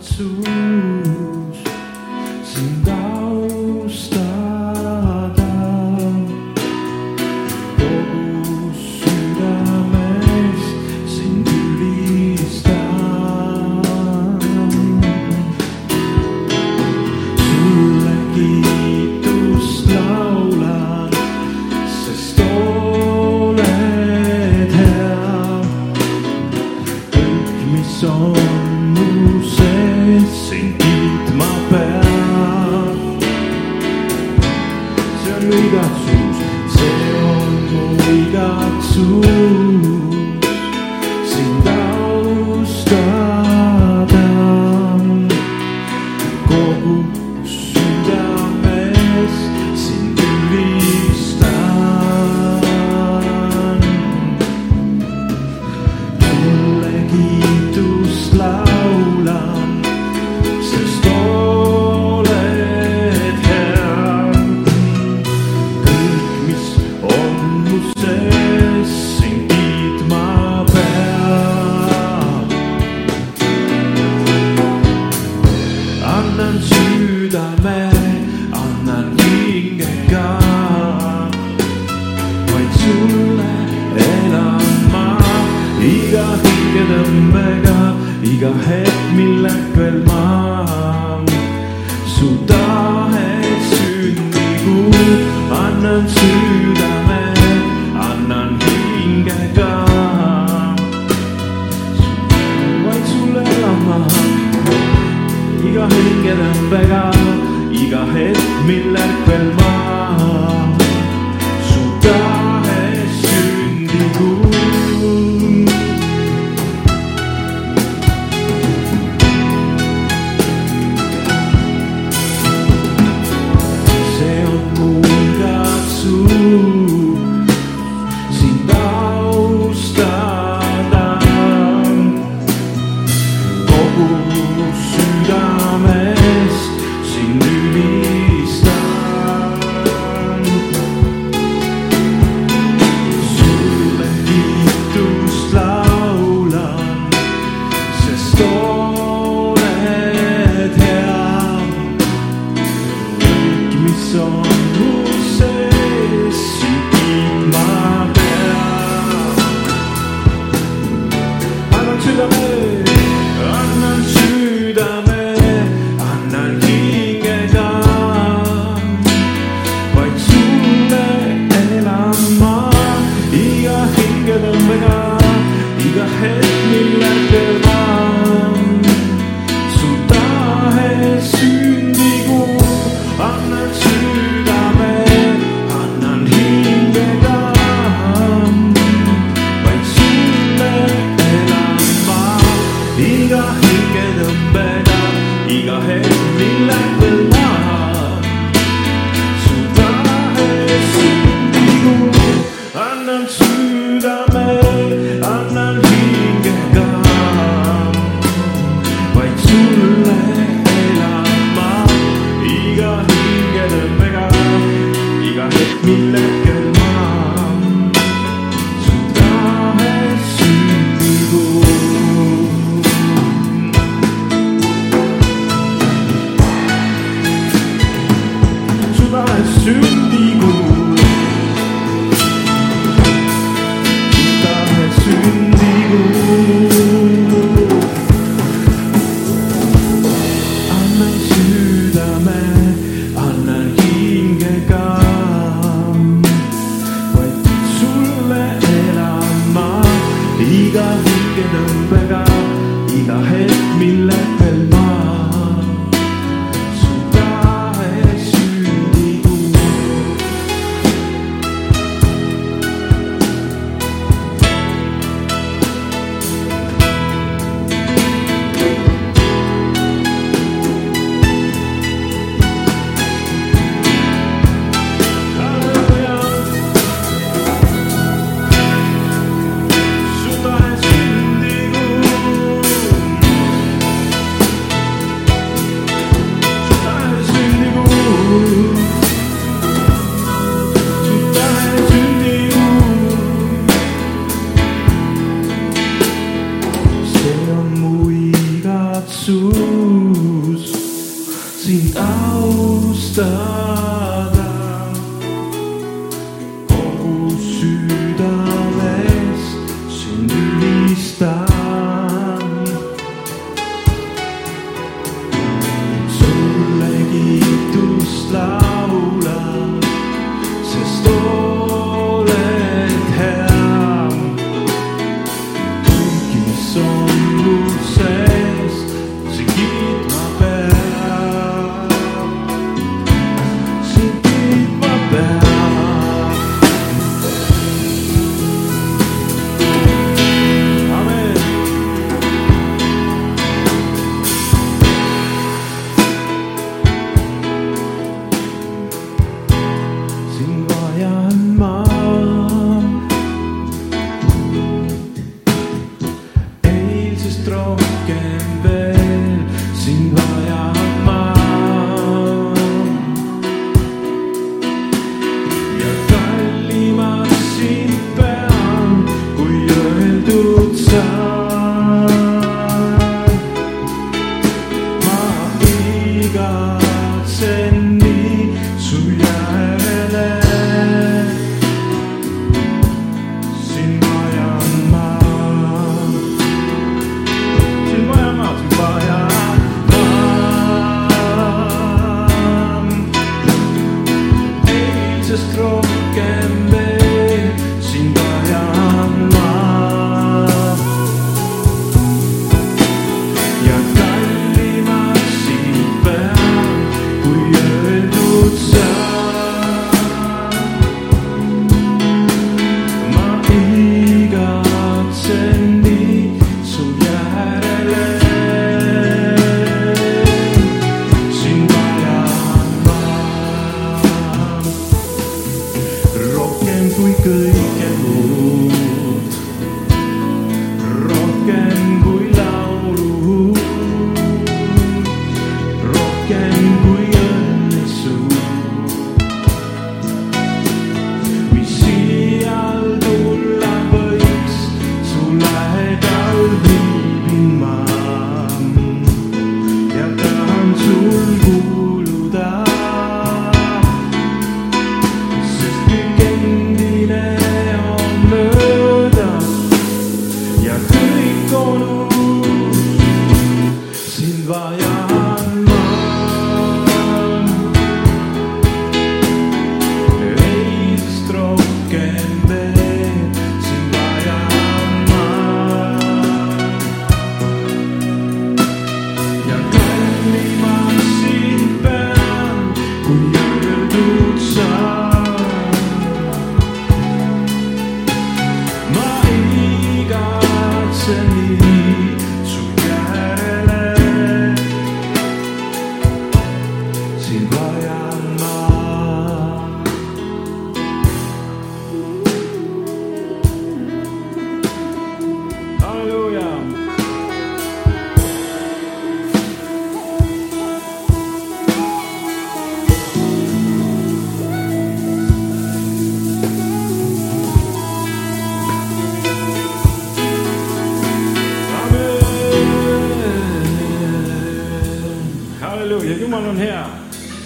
주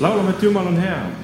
laulame, et Jumal on hea.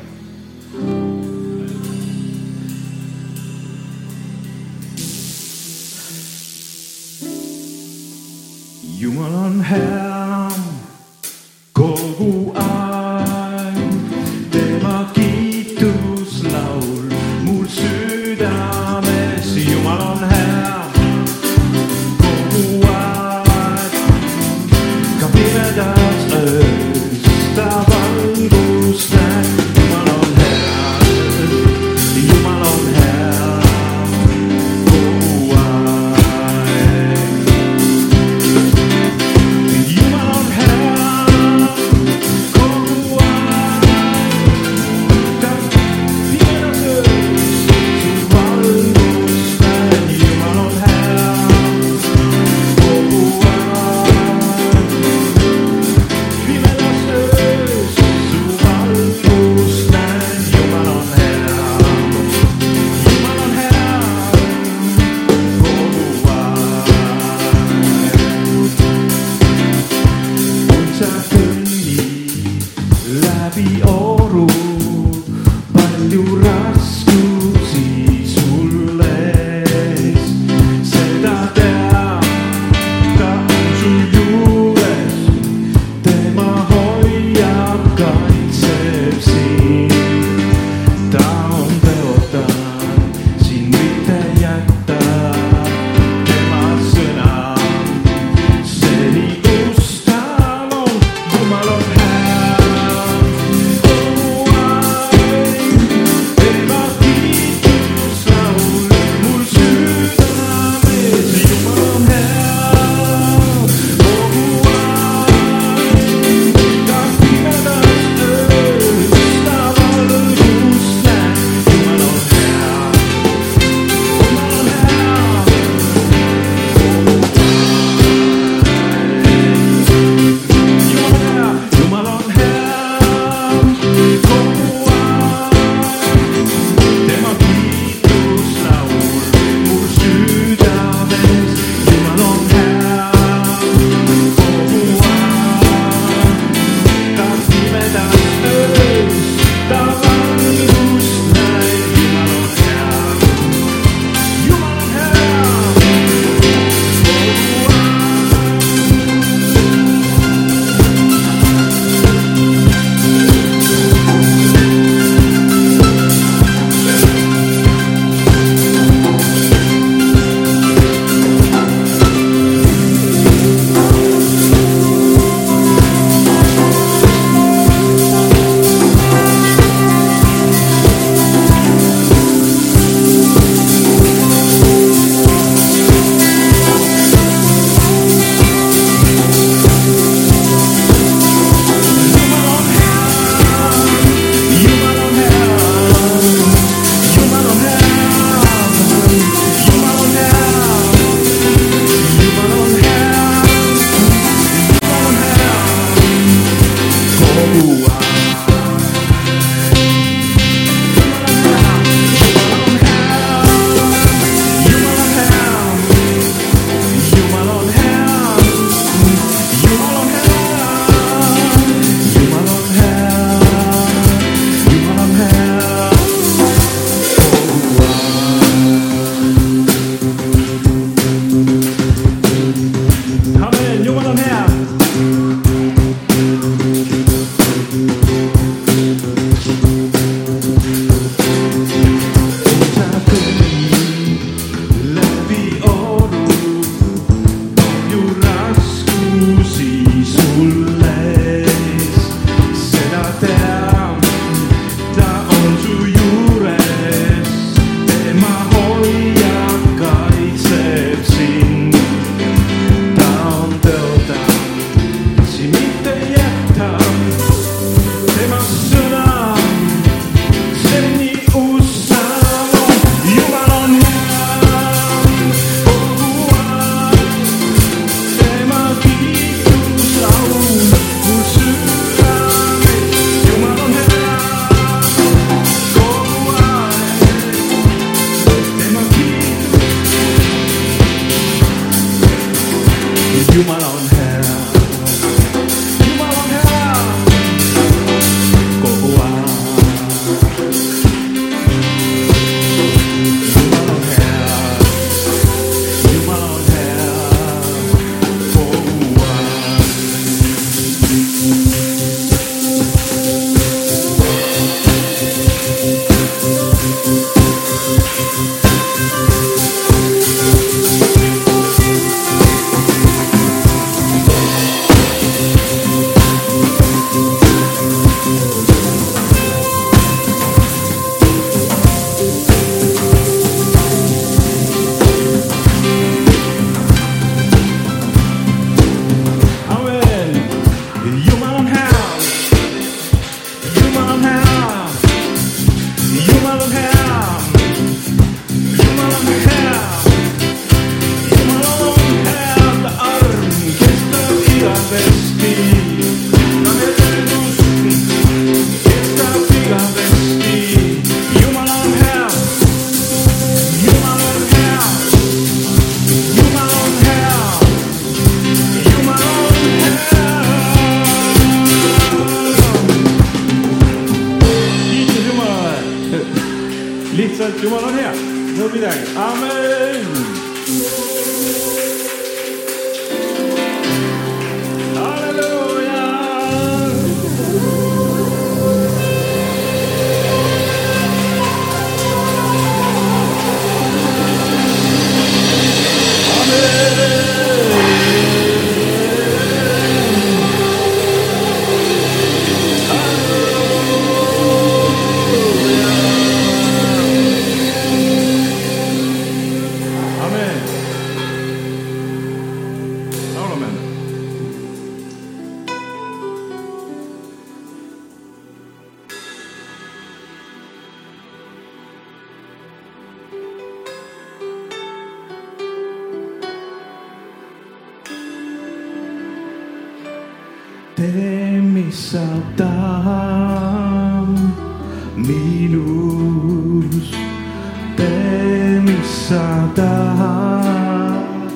Sa tahad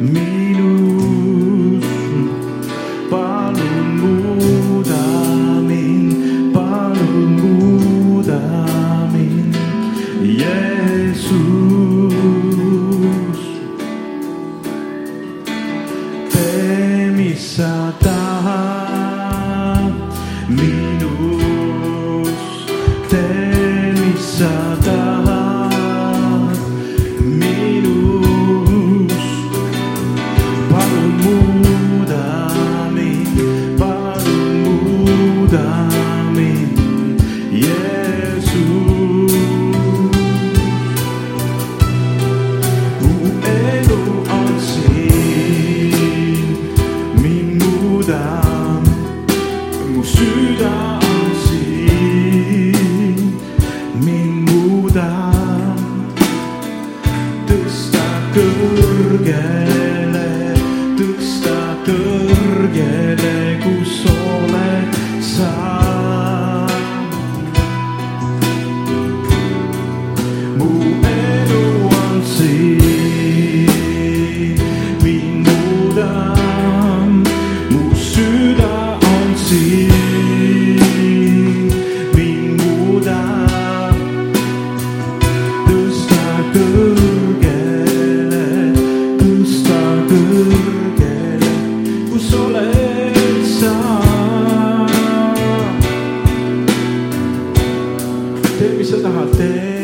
minus. tee, mis sa tahad, tee,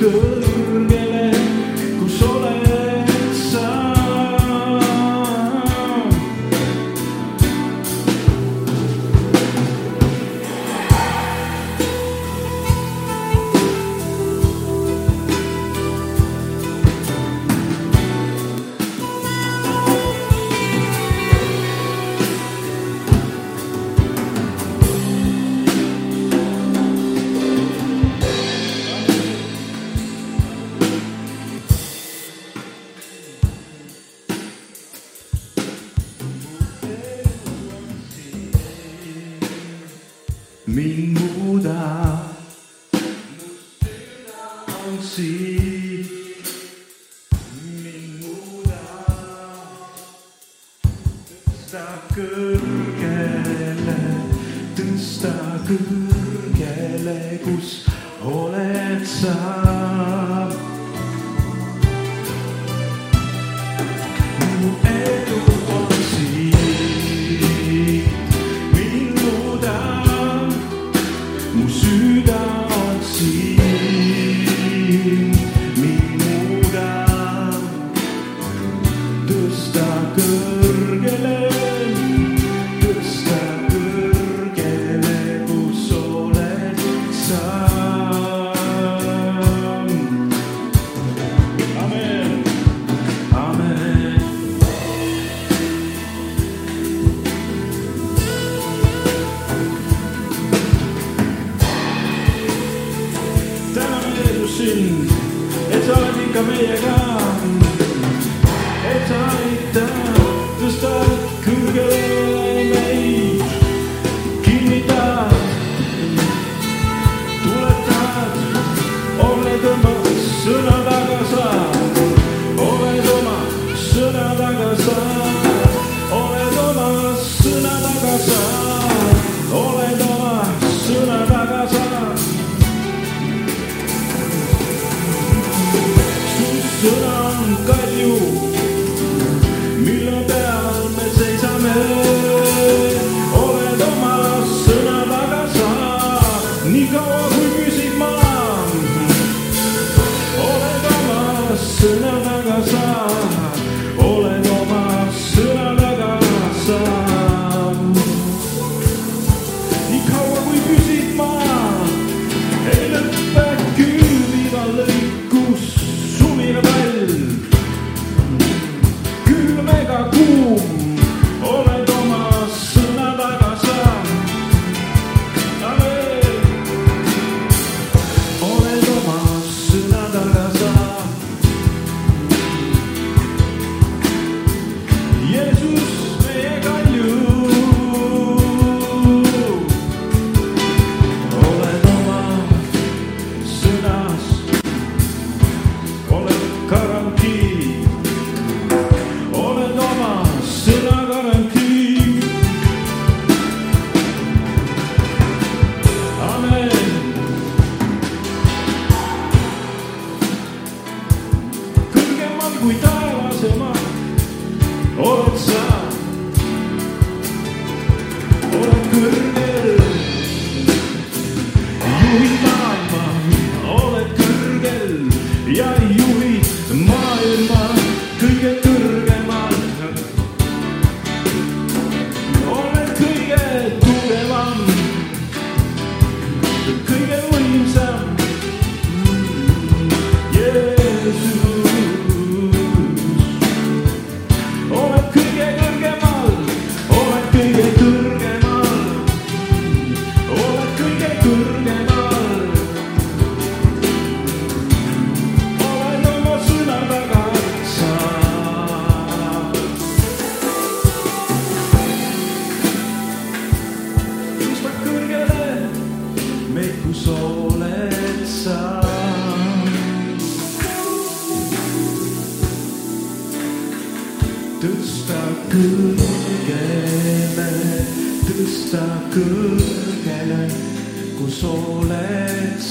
tõsta good. It's only come here again.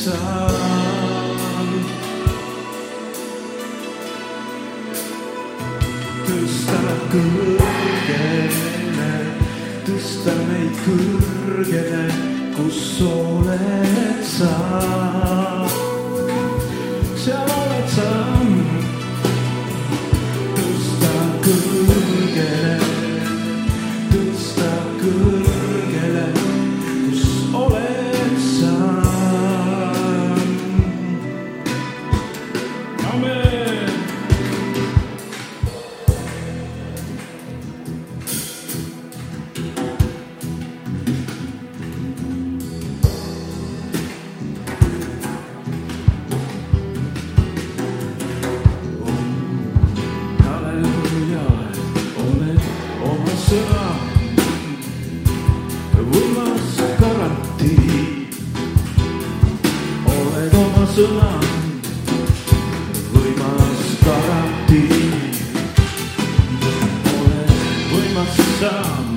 saan. tõsta kõrgele, tõsta meid kõrgele, kus oled sa come.